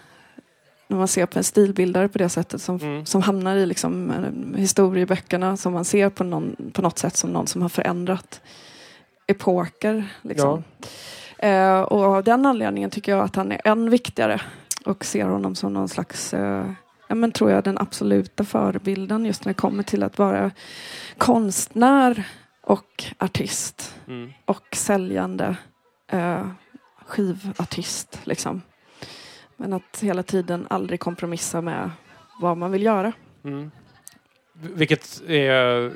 när man ser på en stilbildare på det sättet som, Mm. som hamnar i liksom, eh, historieböckerna som man ser på, någon, på något sätt som någon som har förändrat epoker. Liksom. Eh, och av den anledningen tycker jag att han är än viktigare och ser honom som någon slags eh, Ja, men tror jag den absoluta förebilden just när det kommer till att vara konstnär och artist Mm. och säljande eh, skivartist. Liksom. Men att hela tiden aldrig kompromissa med vad man vill göra. Mm. Vilket är...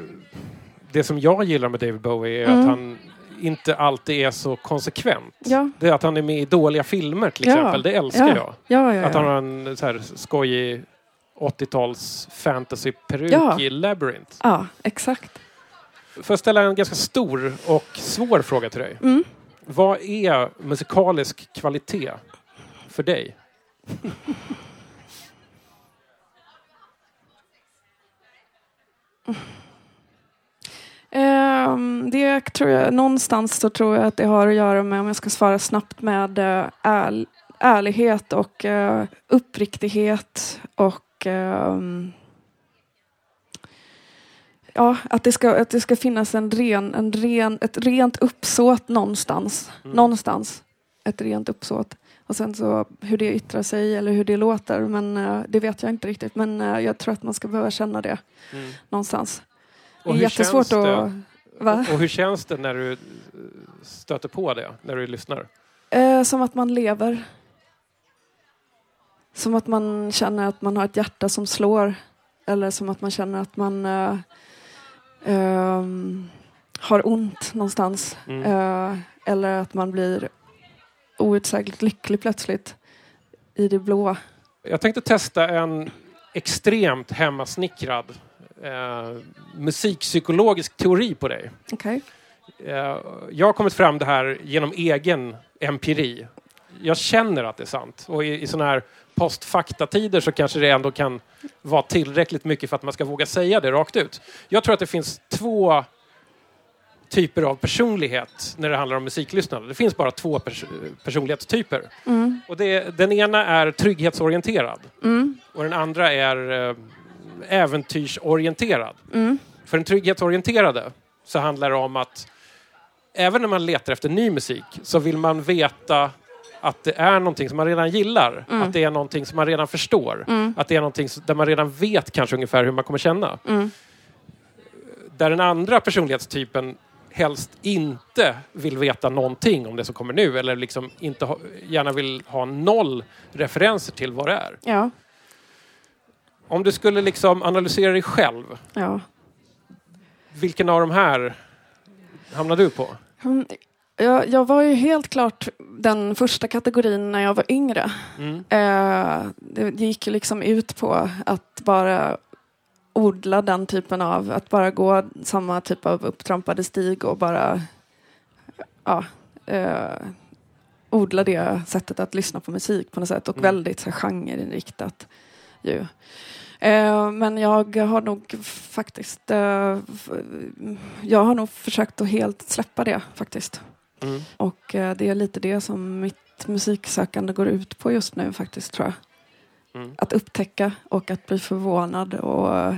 Det som jag gillar med David Bowie är Mm. att han inte alltid är så konsekvent. Ja, Det är att han är med i dåliga filmer till Ja. exempel. Det älskar Ja. jag. ja, ja. Att han ja. har en så här skojig 80-tals fantasy-peruk Ja. i Labyrinth. ja exakt. Får jag ställa en ganska stor och svår fråga till dig? Mm. Vad är musikalisk kvalitet för dig? Ehm, det tror jag, någonstans så tror jag att det har att göra med, om jag ska svara snabbt, med eh, ärl, ärlighet och eh, uppriktighet och ehm, ja, att det, ska, att det ska finnas en ren, en ren, ett rent uppsåt någonstans. Mm. Någonstans. Ett rent uppsåt. Och sen så hur det yttrar sig eller hur det låter, men eh, det vet jag inte riktigt. Men eh, jag tror att man ska behöva känna det Mm. någonstans. Och det är jättesvårt att... Va? Och hur känns det när du eh, stöter på det, när du lyssnar? Eh, som att man lever. Som att man känner att man har ett hjärta som slår. Eller som att man känner att man har ont någonstans. Mm. Eller att man blir outsägligt lycklig plötsligt. I det blå. Jag tänkte testa en extremt hemmasnickrad eh, musikpsykologisk teori på dig. Okej. Eh, jag har kommit fram det här genom egen empiri. Jag känner att det är sant. Och i, i sådana här postfaktatider så kanske det ändå kan vara tillräckligt mycket för att man ska våga säga det rakt ut. Jag tror att det finns två typer av personlighet när det handlar om musiklyssnande. Det finns bara två pers personlighetstyper. Mm. Och det, den ena är trygghetsorienterad Mm. och den andra är eh, äventyrsorienterad. Mm. För den trygghetsorienterade så handlar det om att även när man letar efter ny musik så vill man veta att det är någonting som man redan gillar. Mm. Att det är någonting som man redan förstår. Mm. Att det är någonting där man redan vet kanske ungefär hur man kommer känna. Mm. Där den andra personlighetstypen helst inte vill veta någonting om det som kommer nu eller liksom inte ha, gärna vill ha noll referenser till vad det är. Ja. Om du skulle liksom analysera dig själv, ja. vilken av de här hamnar du på? Jag, jag var ju helt klart den första kategorin när jag var yngre. Mm. Eh, det gick ju liksom ut på att bara odla den typen av, att bara gå samma typ av upptrampade stig och bara ja, eh, odla det sättet att lyssna på musik på något sätt och Mm. väldigt så genreinriktat. Ju. Eh, men jag har nog faktiskt... Eh, jag har nog försökt att helt släppa det faktiskt. Mm. Och eh, det är lite det som mitt musiksökande går ut på just nu faktiskt tror jag. Mm. Att upptäcka och att bli förvånad. Och,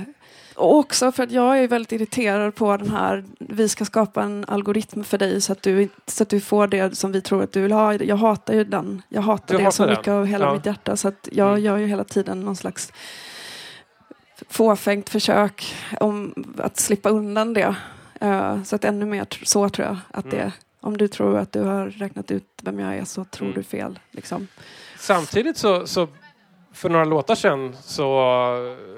och också för att jag är väldigt irriterad på den här, vi ska skapa en algoritm för dig så att du, så att du får det som vi tror att du vill ha. Jag hatar ju den. Jag hatar Du det så mycket av hela Ja. mitt hjärta. Så att jag Mm. gör ju hela tiden någon slags fåfängt försök om att slippa undan det. Eh, så att ännu mer så tror jag att Mm. det om du tror att du har räknat ut vem jag är så tror Mm. du fel. Liksom. Samtidigt så, så för några låtar sedan så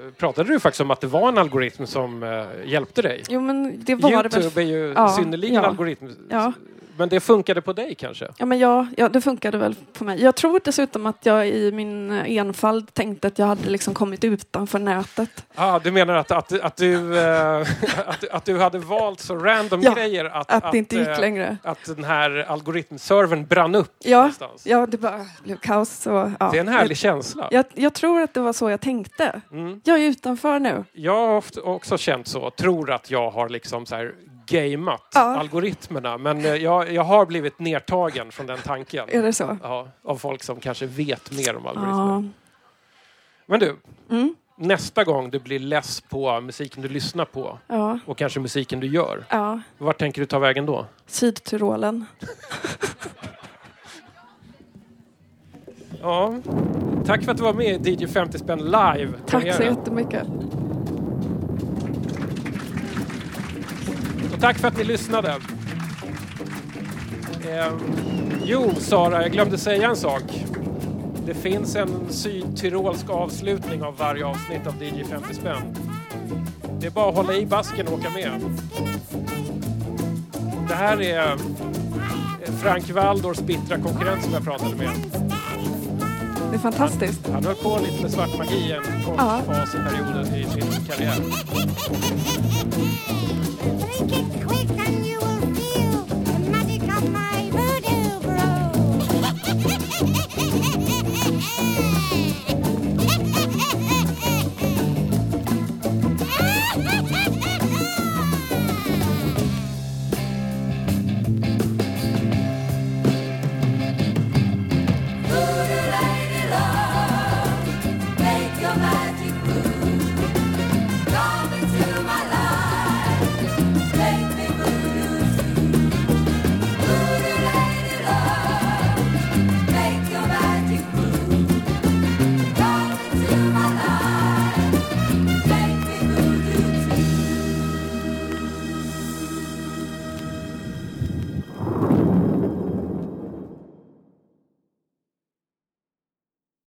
eh, pratade du faktiskt om att det var en algoritm som eh, hjälpte dig. Jo men det var det väl. Youtube är ju Ja, synnerligen ja. algoritm. Ja. Men det funkade på dig kanske? Ja, men ja, ja, det funkade väl på mig. Jag tror dessutom att jag i min enfald tänkte att jag hade liksom kommit utanför nätet. Ah, du menar att, att, att, du, eh, att, att du hade valt så random Ja, grejer att, Att det inte gick eh, längre. att den här algoritmservern brann upp Ja, någonstans. ja, det bara blev kaos. Så, ja. Det är en härlig känsla. Jag, jag tror att det var så jag tänkte. Mm. Jag är utanför nu. Jag har också känt så, tror att jag har liksom så här gameat Ja. algoritmerna. Men eh, jag, jag har blivit nedtagen från den tanken. Är det så? Ja, av folk som kanske vet mer om algoritmer. Ja. Men du, Mm. nästa gång du blir less på musiken du lyssnar på Ja. och kanske musiken du gör, ja. vart tänker du ta vägen då? Sydtyrolen. Ja, tack för att du var med i DJ 50 spänn live. Tack så jättemycket. Tack för att ni lyssnade. Eh, jo, Sara, jag glömde säga en sak. Det finns en sydtyrolsk avslutning av varje avsnitt av DJ 50 spänn. Det är bara att hålla i basken och åka med. Det här är eh, Frank Waldors bittra konkurrent som jag pratade med. Det är fantastiskt. Han höll på lite med svart magi en kort Ja. fas i perioden i sin karriär.